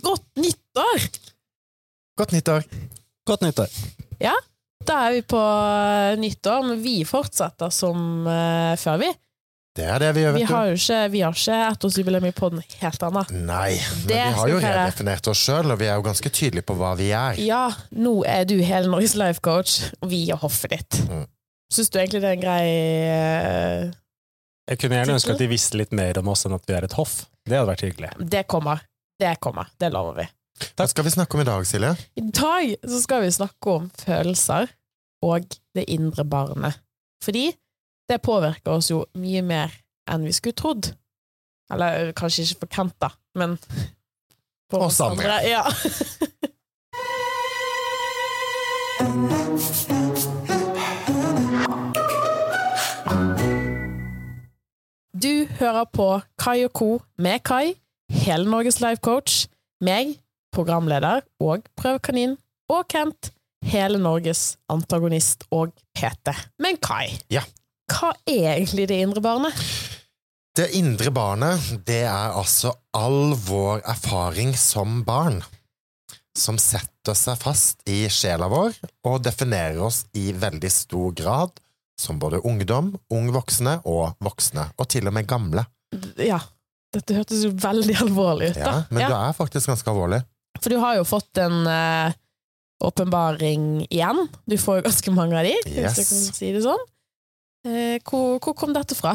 Godt nyttår! Godt nyttår! Godt nyttår. Ja, Da er vi på eh, nyttår, men vi fortsetter som uh, før, vi. Det er det vi gjør, Vi vet du. har jo ikke, vi har ikke ettårsjubileum i podden helt ennå. Nei, men Det vi har jo redefinert oss sjøl, og vi er jo ganske tydelige på hva vi er. Ja, nå er du hele Norges life coach, og vi er hoffet ditt. Mm. Syns du egentlig det er en grei uh, Jeg kunne gjerne ønske at de visste litt mer om oss enn at vi er et hoff. Det hadde vært hyggelig. Det kommer. Det kommer. Det lover vi. Hva skal vi snakke om i dag, Silje? I dag så skal vi snakke om følelser og det indre barnet. Fordi det påvirker oss jo mye mer enn vi skulle trodd. Eller kanskje ikke for Kent, da, men for Oss andre. Ja. Du hører på Kai og Co. med Kai, hele Norges life coach, meg, programleder og prøvekanin, og Kent, hele Norges antagonist og PT. Men Kai, Ja. hva er egentlig det indre barnet? Det indre barnet, det er altså all vår erfaring som barn. Som setter seg fast i sjela vår og definerer oss i veldig stor grad som både ungdom, ung voksne og voksne, og til og med gamle. Ja, dette hørtes jo veldig alvorlig ut, da. Ja, men det er faktisk ganske alvorlig. For du har jo fått en eh, åpenbaring igjen. Du får jo ganske mange av de, Yes. hvis jeg kan si det sånn. Uh, hvor, hvor kom dette fra?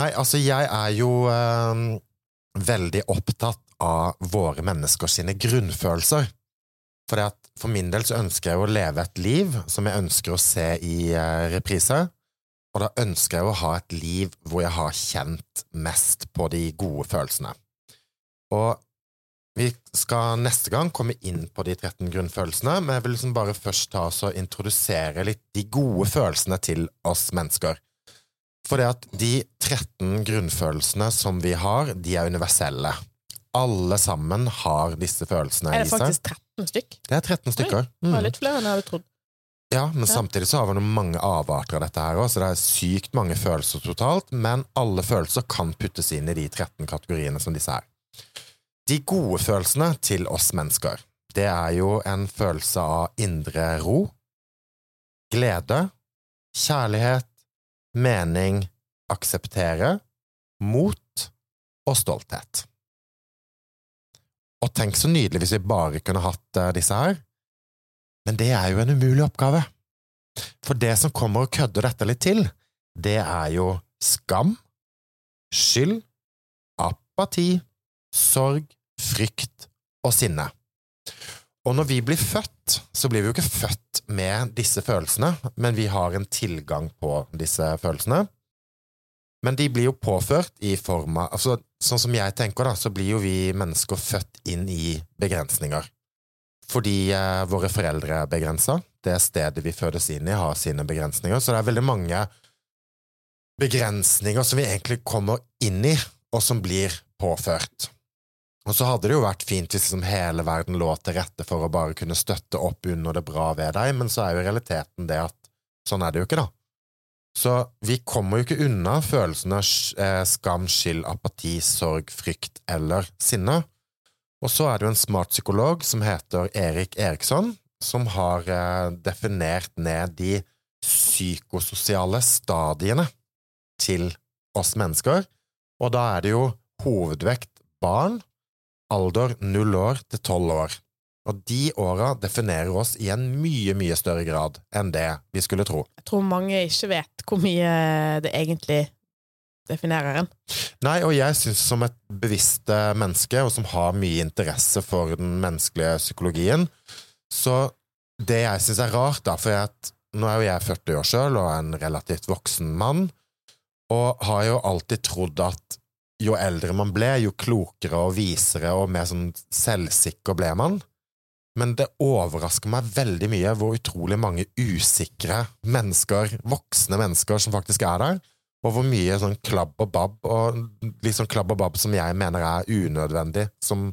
Nei, altså, jeg er jo uh, veldig opptatt av våre menneskers sine grunnfølelser. For, at for min del så ønsker jeg å leve et liv som jeg ønsker å se i repriser. reprise. Og da ønsker jeg å ha et liv hvor jeg har kjent mest på de gode følelsene. Og vi skal neste gang komme inn på de 13 grunnfølelsene, men jeg vil liksom bare først ta oss og introdusere litt de gode følelsene til oss mennesker. For det at de 13 grunnfølelsene som vi har, de er universelle. Alle sammen har disse følelsene i seg. Er det faktisk 13 stykk? Det er 13 stykker. Det var Mm. litt flere enn jeg hadde trodd. Ja, men samtidig så har vi noen mange avarter av dette her også, så det er sykt mange følelser totalt, men alle følelser kan puttes inn i de 13 kategoriene som disse er. De gode følelsene til oss mennesker, det er jo en følelse av indre ro, glede, kjærlighet, mening, akseptere, mot og stolthet. Og tenk så nydelig hvis vi bare kunne hatt eh, disse her, men det er jo en umulig oppgave. For det som kommer og kødder dette litt til, det er jo skam, skyld, apati, sorg, frykt og sinne. Og når vi blir født, så blir vi jo ikke født med disse følelsene, men vi har en tilgang på disse følelsene. Men de blir jo påført i form av altså, Sånn som jeg tenker, da, så blir jo vi mennesker født inn i begrensninger. Fordi eh, våre foreldre er begrensa. Det stedet vi fødes inn i, har sine begrensninger. Så det er veldig mange begrensninger som vi egentlig kommer inn i, og som blir påført. Og så hadde det jo vært fint hvis liksom hele verden lå til rette for å bare kunne støtte opp under det bra ved deg, men så er jo realiteten det at sånn er det jo ikke, da. Så vi kommer jo ikke unna følelsene eh, skam, skyld, apati, sorg, frykt eller sinne. Og så er det jo en smart psykolog som heter Erik Eriksson, som har eh, definert ned de psykososiale stadiene til oss mennesker, og da er det jo hovedvekt barn, alder null år til tolv år. Og de åra definerer oss i en mye, mye større grad enn det vi skulle tro. Jeg tror mange ikke vet hvor mye det egentlig definerer en. Nei, og jeg syns som et bevisst eh, menneske, og som har mye interesse for den menneskelige psykologien, så det jeg syns er rart, da, for at nå er jo jeg 40 år sjøl og er en relativt voksen mann, og har jo alltid trodd at jo eldre man ble, jo klokere og visere og mer sånn selvsikker ble man. Men det overrasker meg veldig mye hvor utrolig mange usikre mennesker, voksne mennesker, som faktisk er der, og hvor mye sånn klabb og babb, og sånn klabb og babb som jeg mener er unødvendig, som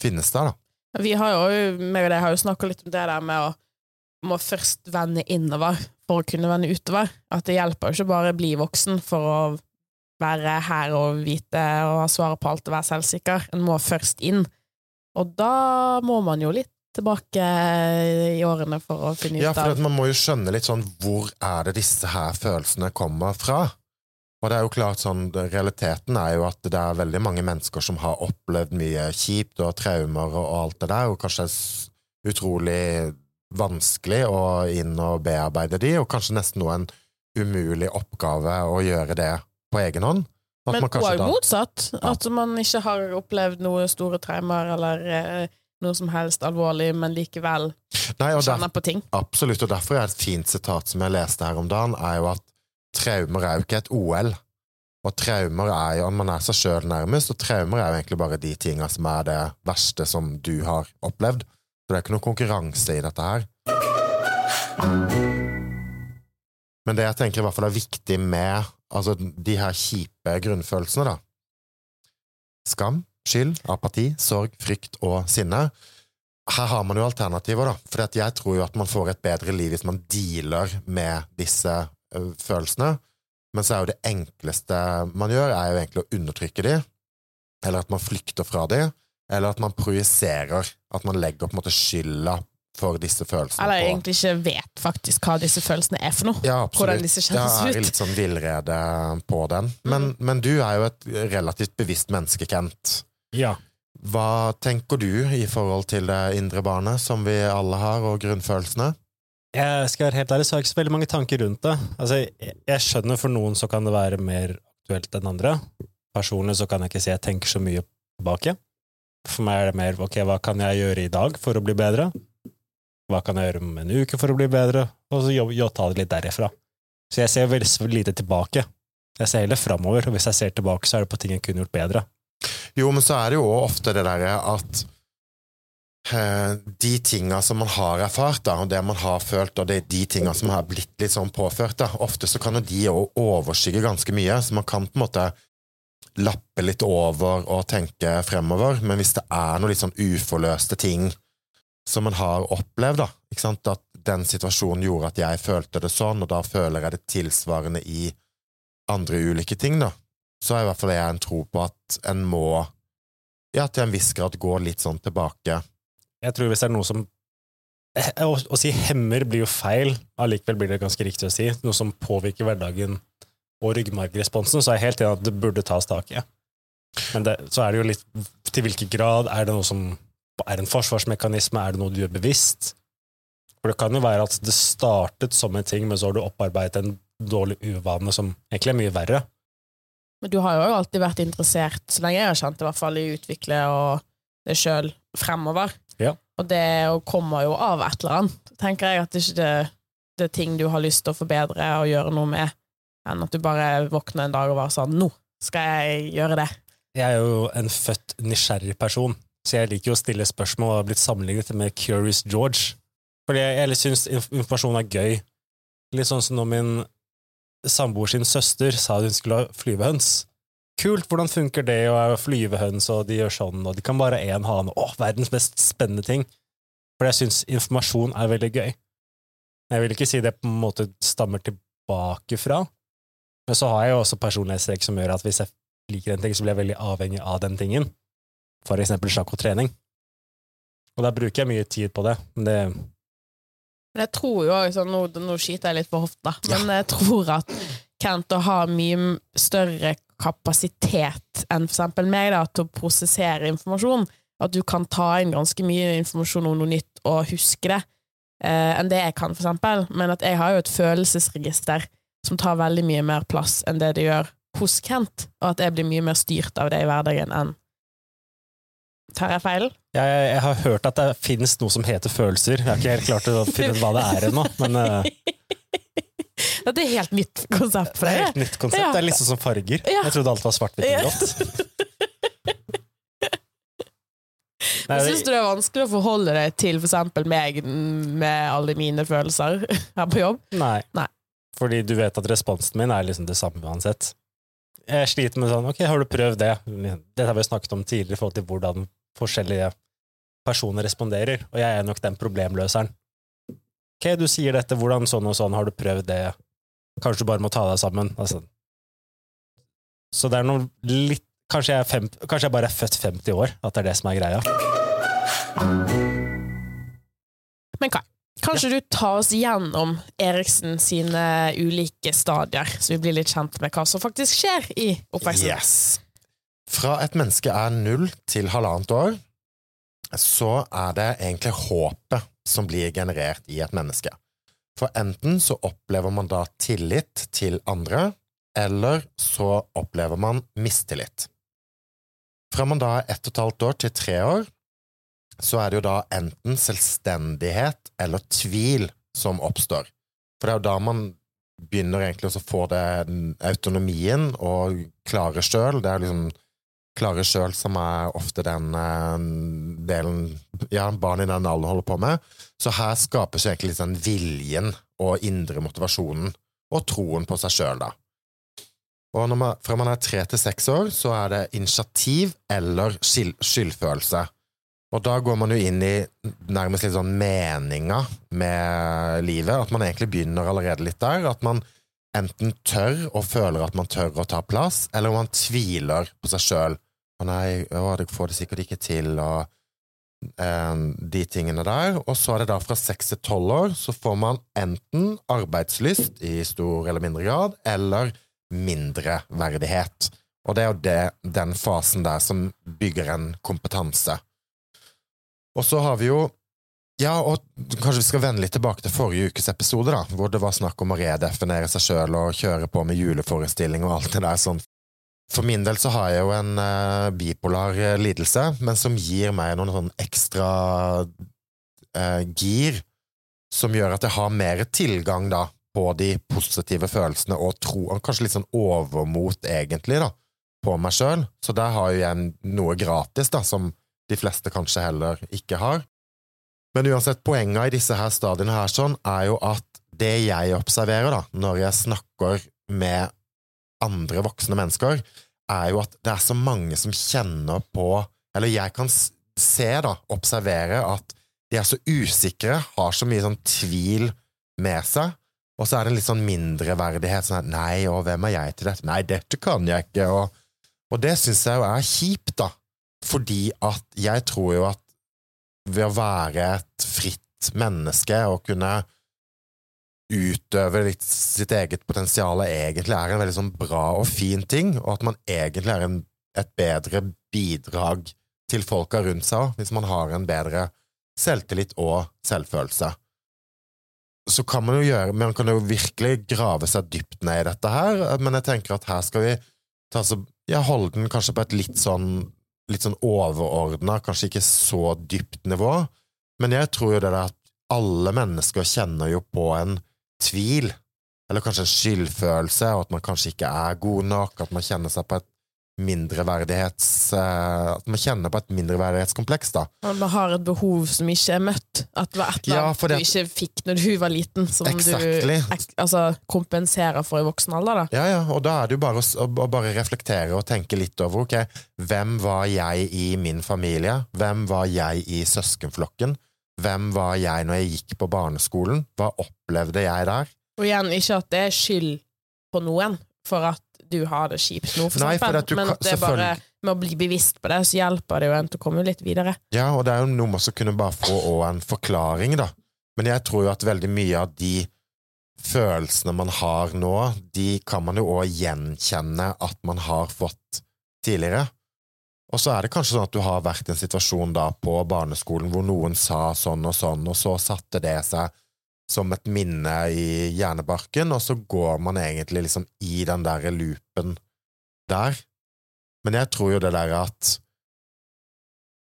finnes der, da. Vi har jo, meg og deg har jo snakka litt om det der med å må først vende innover for å kunne vende utover. At det hjelper jo ikke bare å bli voksen for å være her og vite og ha svaret på alt og være selvsikker. En må først inn Og da må man jo litt tilbake i årene for å finne Ja, ut for Ja, at man må jo skjønne litt sånn hvor er det disse her følelsene kommer fra? Og det er jo klart sånn, realiteten er jo at det er veldig mange mennesker som har opplevd mye kjipt og traumer og, alt det der, og kanskje er utrolig vanskelig å inn og bearbeide de, og kanskje nesten noe en umulig oppgave å gjøre det på egen hånd. At Men òg motsatt. Ja. At man ikke har opplevd noe store traumer eller eh, noe som helst alvorlig, men likevel Nei, kjenner på ting. Absolutt, og derfor er et fint sitat som jeg leste her om dagen, er jo at traumer er jo ikke et OL. Og traumer er jo, man er seg sjøl nærmest, og traumer er jo egentlig bare de tinga som er det verste som du har opplevd. Så det er ikke noe konkurranse i dette her. Men det jeg tenker i hvert fall er viktig med altså, de her kjipe grunnfølelsene, da Skam, skyld, apati, sorg, frykt og sinne her har man jo alternativer, da. For jeg tror jo at man får et bedre liv hvis man dealer med disse følelsene. Men så er jo det enkleste man gjør, er jo egentlig å undertrykke de, eller at man flykter fra de, eller at man projiserer. At man legger på en måte skylda for disse følelsene Eller på egentlig ikke vet faktisk hva disse følelsene er for noe. ja, absolutt. Hvordan disse kjennes Ja, jeg er litt sånn villrede på den. Men, men du er jo et relativt bevisst menneske, Kent. Ja. Hva tenker du i forhold til det indre barnet, som vi alle har, og grunnfølelsene? Jeg skal være helt ærlig, så har jeg ikke så veldig mange tanker rundt det. Altså, jeg, skjønner for noen så kan det være mer aktuelt enn andre. Personlig så kan jeg ikke si jeg tenker så mye tilbake. For meg er det mer ok, hva kan jeg gjøre i dag for å bli bedre? Hva kan jeg gjøre om en uke for å bli bedre? Og så ta det litt derifra. Så jeg ser veldig lite tilbake. Jeg ser heller framover, og hvis jeg ser tilbake, så er det på ting jeg kunne gjort bedre. Jo, men så er det jo ofte det derre at de tinga som man har erfart, da, og det man har følt, og det de tinga som har blitt litt sånn påført, da, ofte så kan jo de òg overskygge ganske mye, så man kan på en måte lappe litt over og tenke fremover, men hvis det er noe litt sånn uforløste ting som man har opplevd, da, ikke sant, at den situasjonen gjorde at jeg følte det sånn, og da føler jeg det tilsvarende i andre ulike ting, da, så er i hvert fall jeg en tro på at en må, ja, til en viss grad gå litt sånn tilbake. Jeg tror hvis det er noe som eh, å, å si hemmer blir jo feil, allikevel blir det ganske riktig å si. Noe som påvirker hverdagen og ryggmargresponsen, så er jeg helt enig at det burde tas tak i. Men det, så er det jo litt til hvilken grad er det noe som er en forsvarsmekanisme, er det noe du gjør bevisst? For det kan jo være at det startet som en ting, men så har du opparbeidet en dårlig uvane som egentlig er mye verre. Men du har jo alltid vært interessert, så lenge jeg har kjent det, i hvert fall i å utvikle og det sjøl fremover. Og det kommer jo av et eller annet. Tenker jeg at det ikke det, det er ting du har lyst til å forbedre og gjøre noe med, enn at du bare våkner en dag og bare sånn Nå skal jeg gjøre det. Jeg er jo en født nysgjerrig person, så jeg liker jo å stille spørsmål og har blitt sammenlignet med Curious George. Fordi jeg, jeg syns informasjon er gøy. Litt sånn som når min samboer sin søster sa at hun skulle ha flyvehøns. Kult, hvordan funker det å flyvehøns, og de gjør sånn, og de kan bare én hane. Å, verdens mest spennende ting. For jeg syns informasjon er veldig gøy. Jeg vil ikke si det på en måte stammer tilbake fra, men så har jeg jo også personlighetstrekk som gjør at hvis jeg liker en ting, så blir jeg veldig avhengig av den tingen. For eksempel sjakk og trening. Og da bruker jeg mye tid på det. Men det jeg tror jo også, nå, nå skyter jeg litt på hofta, men jeg tror at Kent å ha mye større kapasitet enn for eksempel meg da, til å prosessere informasjon, at du kan ta inn ganske mye informasjon om noe nytt og huske det, eh, enn det jeg kan, for eksempel. Men at jeg har jo et følelsesregister som tar veldig mye mer plass enn det det gjør hos Kent, og at jeg blir mye mer styrt av det i hverdagen enn Tar jeg feil? jeg, jeg har hørt at det finnes noe som heter følelser. Jeg har ikke helt klart å finne ut hva det er ennå, men eh, det er helt nytt konsept for det er helt nytt konsept. Ja. Det er sånn som farger. Ja. Jeg trodde alt var svart-hvitt Ja. og grått. Nei, Syns du det er vanskelig å forholde deg til eksempel meg med alle mine følelser her på jobb? Nei. Nei. Fordi du vet at responsen min er liksom det samme uansett. Jeg sliter med sånn, ok, har du prøvd det? Dette har vi snakket om tidligere i forhold til hvordan forskjellige personer responderer, og jeg er nok den problemløseren. Ok, du sier dette, hvordan sånn og sånn, har du prøvd det? Kanskje du bare må ta deg sammen? Altså. Så det er noe litt Kanskje jeg, fem, kanskje jeg bare er født 50 år, at det er det som er greia. Men hva? kanskje du tar oss gjennom Eriksen sine ulike stadier, så vi blir litt kjent med hva som faktisk skjer i oppveksten? Yes. Fra et menneske er null til halvannet år, så er det egentlig håpet som blir generert i et menneske. For enten så opplever man da tillit til andre, eller så opplever man mistillit. Fra man da er ett og et halvt år til tre år, så er det jo da enten selvstendighet eller tvil som oppstår. For det er jo da man begynner egentlig å få det autonomien og klare sjøl. Det er liksom klare sjøl som er ofte den eh, delen ja, barn i den alderen holder på med. Så her skapes jo egentlig litt sånn viljen og indre motivasjonen og troen på seg sjøl, da. Og man, fra man er tre til seks år, så er det initiativ eller skyldfølelse. Og da går man jo inn i nærmest litt sånn meninga med livet, at man egentlig begynner allerede litt der. At man enten tør og føler at man tør å ta plass, eller om man tviler på seg sjøl. Å nei, å, det får det sikkert ikke til, og eh, de tingene der. Og så er det da fra seks til tolv år, så får man enten arbeidslyst i stor eller mindre grad, eller mindreverdighet. Og det er jo det, den fasen der som bygger en kompetanse. Og så har vi jo Ja, og kanskje vi skal vende litt tilbake til forrige ukes episode, da, hvor det var snakk om å redefinere seg sjøl og kjøre på med juleforestilling og alt det der sånn. For min del så har jeg jo en uh, bipolar eh, lidelse, men som gir meg noen sånn ekstra uh, gir, som gjør at jeg har mer tilgang da på de positive følelsene og tro, og kanskje litt sånn overmot, egentlig, da, på meg sjøl. Så der har jo jeg noe gratis, da, som de fleste kanskje heller ikke har. Men uansett, poenget i disse her stadiene her sånn, er jo at det jeg observerer da, når jeg snakker med andre voksne mennesker, er jo at det er så mange som kjenner på Eller jeg kan se, da, observere, at de er så usikre, har så mye sånn tvil med seg, og så er det en litt sånn mindreverdighet, sånn at nei, og hvem er jeg til dette? Nei, dette kan jeg ikke, og, og det syns jeg jo er kjipt, da, fordi at jeg tror jo at ved å være et fritt menneske og kunne utøve litt sitt eget potensial egentlig er en veldig sånn bra og fin ting, og at man egentlig er en, et bedre bidrag til folka rundt seg hvis man har en bedre selvtillit og selvfølelse. Så kan man jo gjøre Man kan jo virkelig grave seg dypt ned i dette her, men jeg tenker at her skal vi ta så, ja, holde den kanskje på et litt sånn litt sånn overordna, kanskje ikke så dypt nivå, men jeg tror jo det der at alle mennesker kjenner jo på en tvil, eller kanskje en skyldfølelse, og at man kanskje ikke er god nok, at man kjenner seg på et mindreverdighets eh, At man kjenner på et mindreverdighetskompleks, da. Man har et behov som ikke er møtt. At det var et eller annet ja, du ikke fikk når du var liten, som exactly. du altså, kompenserer for i voksen alder. Da. Ja, ja, og da er det jo bare å, å, bare reflektere og tenke litt over ok, hvem var jeg i min familie? Hvem var jeg i søskenflokken? Hvem var jeg når jeg gikk på barneskolen? Hva opplevde jeg der? Og igjen, ikke at det er skyld på noen for at du har det kjipt nå, for Nei, for at du men det er bare med å bli bevisst på det, så hjelper det jo en til å komme litt videre. Ja, og det er jo noe med å kunne bare få en forklaring, da. Men jeg tror jo at veldig mye av de følelsene man har nå, de kan man jo òg gjenkjenne at man har fått tidligere. Og så er det kanskje sånn at du har vært i en situasjon da på barneskolen hvor noen sa sånn og sånn, og så satte det seg som et minne i hjernebarken, og så går man egentlig liksom i den der loopen der. Men jeg tror jo det der at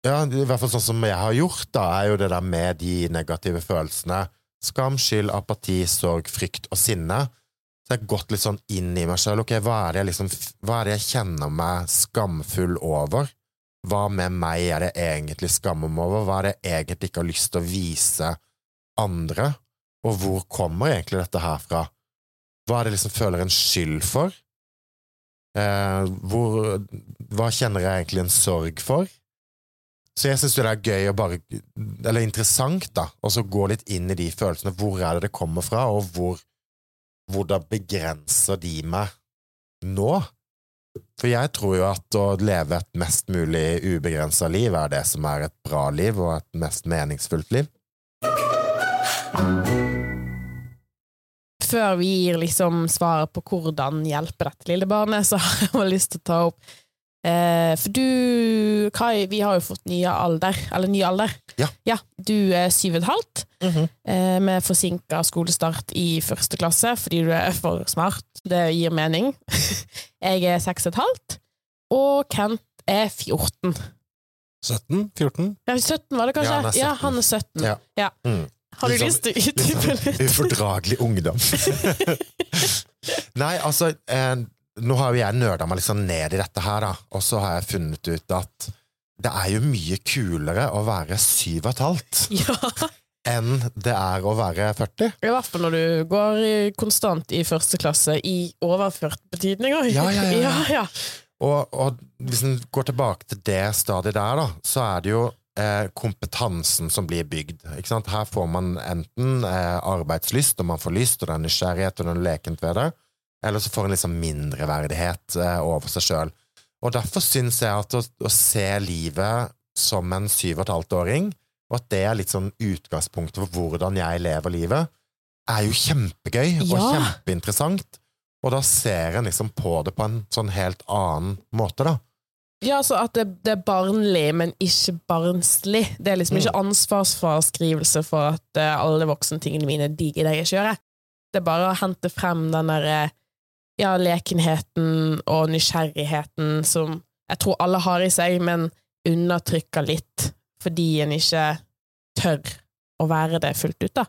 Ja, i hvert fall sånn som jeg har gjort, da, er jo det der med de negative følelsene skam, skyld, apati, sorg, frykt og sinne. Så jeg har gått litt sånn inn i meg selv. Ok, hva er liksom Hva er det jeg kjenner meg skamfull over? Hva med meg er det egentlig skammer meg over? Hva er det jeg egentlig ikke har lyst til å vise andre? Og hvor kommer egentlig dette her fra? Hva er det liksom føler en skyld for? Eh, hvor, hva kjenner jeg egentlig en sorg for? Så jeg syns det er gøy og bare Eller interessant, da, så gå litt inn i de følelsene. Hvor er det det kommer fra, og hvor, hvordan begrenser de meg nå? For jeg tror jo at å leve et mest mulig ubegrensa liv er det som er et bra liv, og et mest meningsfullt liv. Før vi gir liksom svaret på hvordan hjelpe dette lille barnet, så har jeg lyst til å ta opp eh, For du, Kai, vi har jo fått nye alder, eller ny alder. Ja. ja du er syv og et halvt, eh, med forsinka skolestart i første klasse fordi du er for smart. Det gir mening. jeg er seks og et halvt, og Kent er 14. 17? 14? Ja, 17 var det kanskje? Ja, han er 17. Ja, han er 17. Ja. Mm. Har du sånn- lyst til å utdype litt? Ufordragelig ungdom. Nei, altså eh, Nå har jo jeg nerda meg liksom ned i dette her, da, og så har jeg funnet ut at det er jo mye kulere å være syv og et halvt Ja, enn det er å være 40. i hvert fall når du går konstant i første klasse i overført betydning òg. Ja, ja, ja. ja, ja. Og, og hvis en går tilbake til det stadiet der, da, så er det jo eh, kompetansen som blir bygd. Her får man enten eh, arbeidslyst, og man får lyst, og det er nysgjerrighet, og det er lekent ved det, eller så får en liksom mindreverdighet eh, over seg sjøl. Og derfor syns jeg at å, å se livet som en syv og et halvt åring, og at det er litt sånn utgangspunktet for hvordan jeg lever livet, er jo kjempegøy og Ja. kjempeinteressant. Og da ser en liksom på det på en sånn helt annen måte, da. Ja, altså at det, det er barnlig, men ikke barnslig. Det er liksom Mm. ikke ansvarsfraskrivelse for at uh, alle voksentingene mine digger det jeg ikke gjør. Det er bare å hente frem den der eh, ja, lekenheten og nysgjerrigheten som jeg tror alle har i seg, men undertrykker litt fordi en ikke tør å være det fullt ut, da.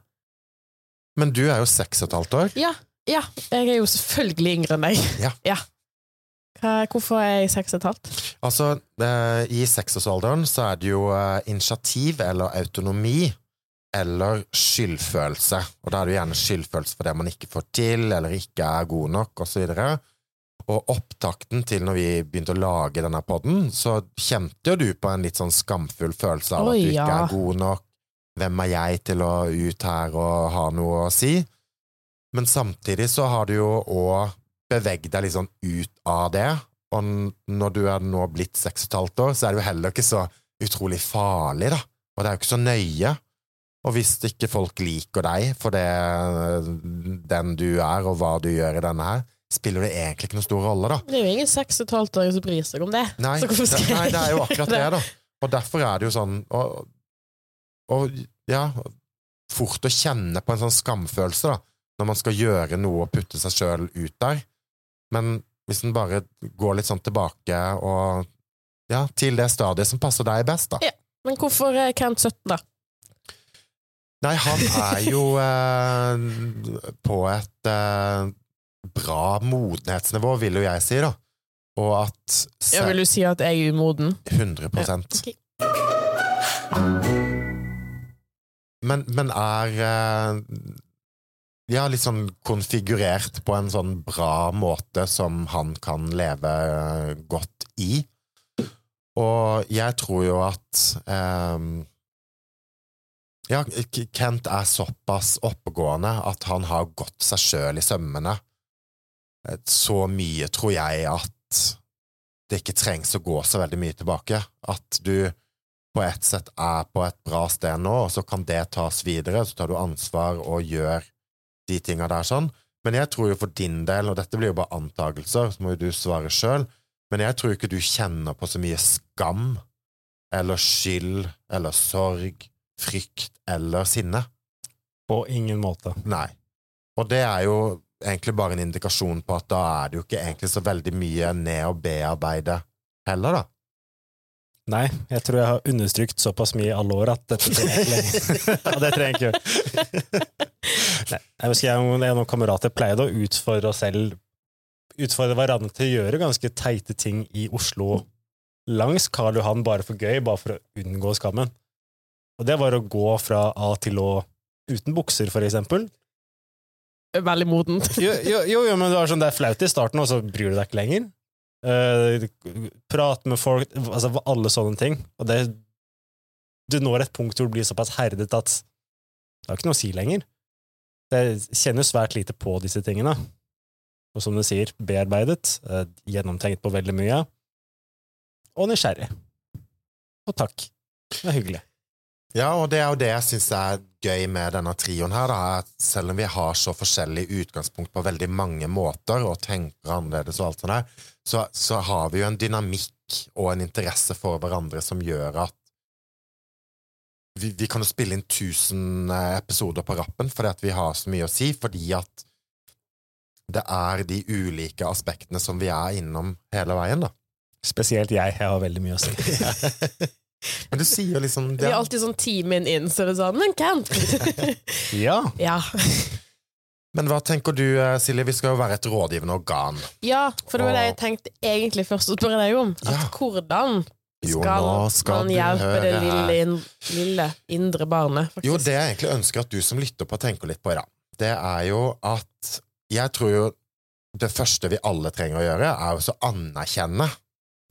Men du er jo seks og et halvt år. Ja, ja. Jeg er jo selvfølgelig yngre enn deg. Ja. Hva, hvorfor er jeg seks og et halvt? Altså, eh, i seksårsalderen så er det jo eh, initiativ eller autonomi eller skyldfølelse. Og da er det jo gjerne skyldfølelse for det man ikke får til, eller ikke er god nok, og så videre. Og opptakten til når vi begynte å lage denne podden, så kjente jo du på en litt sånn skamfull følelse av Oi, at du ikke ja. er god nok. Hvem er jeg til å ut her og ha noe å si? Men samtidig så har du jo òg beveget deg litt sånn ut av det. Og når du er nå blitt seks og et halvt år, så er det jo heller ikke så utrolig farlig, da. Og det er jo ikke så nøye. Og hvis ikke folk liker deg for det, den du er, og hva du gjør i denne her, spiller det egentlig ikke noen stor rolle, da. Det er jo ingen seks og et halvt år som bryr seg om det. Nei, Så hvorfor skal det, nei, det er jo akkurat det, da. Og derfor er det jo sånn Og, og ja, fort å kjenne på en sånn skamfølelse, da, når man skal gjøre noe og putte seg sjøl ut der. Men hvis en bare går litt sånn tilbake og ja, til det stadiet som passer deg best, da. Ja. Men hvorfor er Kent 17, da? Nei, han er jo eh, på et eh, bra modenhetsnivå, vil jo jeg si, da. Og at Ja, vil du si at jeg er umoden? 100 Ok. men, men er eh, ja, litt sånn konfigurert på en sånn bra måte som han kan leve eh, godt i. Og jeg tror jo at eh, Ja, Kent er såpass oppegående at han har gått seg sjøl i sømmene. Så mye tror jeg at det ikke trengs å gå så veldig mye tilbake. At du på et sett er på et bra sted nå, og så kan det tas videre, så tar du ansvar og gjør de tinga der sånn. Men jeg tror jo for din del, og dette blir jo bare antakelser, så må jo du svare sjøl, men jeg tror ikke du kjenner på så mye skam eller skyld eller sorg, frykt eller sinne. På ingen måte. Nei. Og det er jo egentlig bare en indikasjon på at da er det jo ikke egentlig så veldig mye ned å bearbeide heller, da. Nei, jeg tror jeg har understrykt såpass mye i alle år at dette trenger jeg ikke lenger. ja, det trenger jeg ikke gjøre. Nei, jeg husker jeg og noen kamerater pleide å utfordre oss selv Utfordre hverandre til å gjøre ganske teite ting i Oslo langs Karl Johan bare for gøy, bare for å unngå skammen. Og det var å gå fra A til Å uten bukser, for eksempel. Veldig modent. Jo, jo, jo, jo men det, var sånn, det er flaut i starten, og så bryr du deg ikke lenger. Eh, prate med folk, altså alle sånne ting. Og det Du når et punkt hvor du blir såpass herdet at det har ikke noe å si lenger. Jeg kjenner svært lite på disse tingene. Og som du sier, bearbeidet, eh, gjennomtenkt på veldig mye, og nysgjerrig. Og takk. Det er hyggelig. Ja, og det er jo det jeg syns er gøy med denne trioen her, da, at selv om vi har så forskjellig utgangspunkt på veldig mange måter, og tenker annerledes og alt sånt der, så, så har vi jo en dynamikk og en interesse for hverandre som gjør at vi, vi kan jo spille inn 1000 episoder på rappen fordi at vi har så mye å si, fordi at det er de ulike aspektene som vi er innom hele veien, da. Spesielt jeg. Jeg har veldig mye å si. Men du sier jo liksom Vi er alltid sånn timen inn, så er det sånn Men Kent! Ja. ja. Men hva tenker du, eh, Silje? Vi skal jo være et rådgivende organ. ja, for det var det jeg tenkte egentlig først å spørre deg om. At Ja. hvordan Jo, skal, man hjelpe det lille, lille indre barnet? Faktisk. Jo, det jeg egentlig ønsker at du som lytter på tenker litt på i dag, det er jo at jeg tror jo det første vi alle trenger å gjøre, er å anerkjenne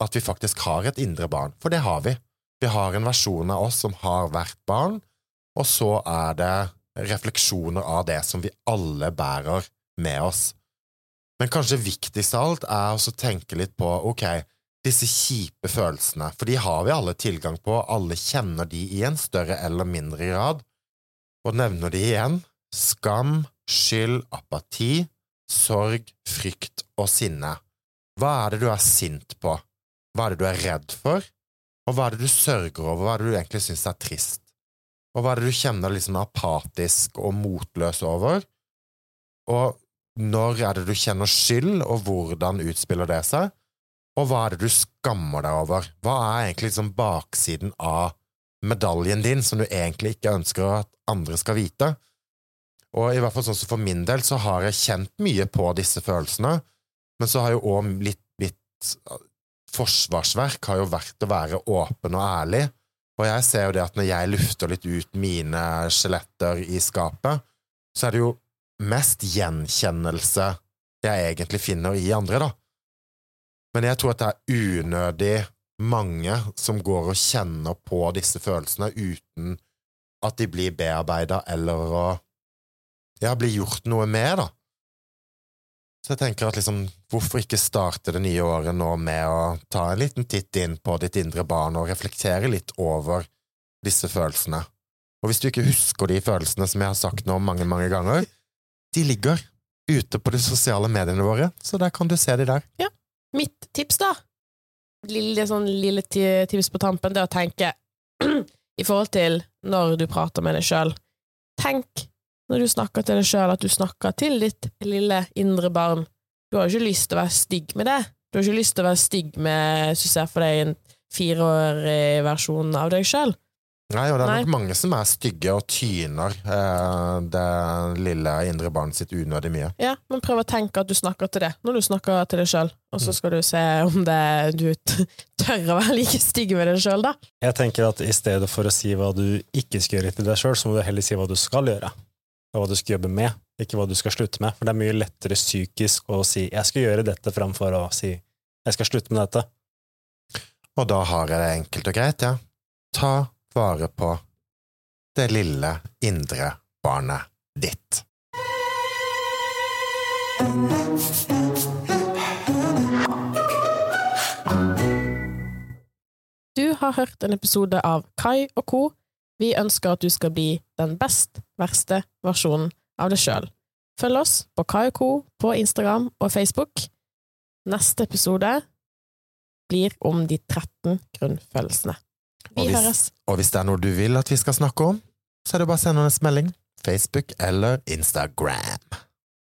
at vi faktisk har et indre barn, for det har vi. Vi har en versjon av oss som har vært barn, og så er det refleksjoner av det som vi alle bærer med oss. Men kanskje viktigst av alt er å tenke litt på, ok, disse kjipe følelsene, for de har vi alle tilgang på, alle kjenner de i en større eller mindre grad, og nevner de igjen, skam, skyld, apati, sorg, frykt og sinne. Hva er det du er sint på? Hva er det du er redd for? Og hva er det du sørger over? Hva er det du egentlig syns er trist? Og hva er det du kjenner liksom apatisk og motløs over? Og når er det du kjenner skyld, og hvordan utspiller det seg? Og hva er det du skammer deg over? Hva er egentlig liksom baksiden av medaljen din som du egentlig ikke ønsker at andre skal vite? Og i hvert fall sånn som for min del, så har jeg kjent mye på disse følelsene, men så har jo òg litt mitt forsvarsverk har jo vært å være åpen og ærlig, og jeg ser jo det at når jeg lufter litt ut mine skjeletter i skapet, så er det jo mest gjenkjennelse jeg egentlig finner i andre, da. Men jeg tror at det er unødig mange som går og kjenner på disse følelsene uten at de blir bearbeida eller å ja, blir gjort noe med, da. Så jeg tenker at liksom, hvorfor ikke starte det nye året nå med å ta en liten titt inn på ditt indre barn og reflektere litt over disse følelsene. Og hvis du ikke husker de følelsene som jeg har sagt nå mange, mange ganger, de ligger ute på de sosiale mediene våre, så der kan du se de der. Ja. Mitt tips, da, lille, sånn lille tips på tampen, det er å tenke i forhold til når du prater med deg sjøl. Tenk når du snakker til deg sjøl, at du snakker til ditt lille indre barn. Du har jo ikke lyst til å være stygg med det. Du har ikke lyst til å være stygg med hvis du ser for deg en fireårig versjon av deg sjøl. Nei, og det er Nei. nok mange som er stygge og tyner eh, det lille indre barnet sitt unødig mye. Ja, men prøv å tenke at du snakker til det, når du snakker til deg sjøl, og Mm. så skal du se om det, du tør å være like stygg med deg sjøl, da. Jeg tenker at i stedet for å si hva du ikke skal gjøre til deg sjøl, så må du heller si hva du skal gjøre, og hva du skal jobbe med, ikke hva du skal slutte med. For det er mye lettere psykisk å si 'jeg skal gjøre dette', framfor å si 'jeg skal slutte med dette'. Og da har jeg det enkelt og greit, ja. Ta vare på det lille indre barnet ditt. Du har hørt en episode av Kai og co. Vi ønsker at du skal bli den best verste versjonen av deg sjøl. Følg oss på Kayako på Instagram og Facebook. Neste episode blir om de 13 grunnfølelsene. Vi Og hvis- høres. Og hvis det er noe du vil at vi skal snakke om, så er det bare å sende oss melding. Facebook eller Instagram.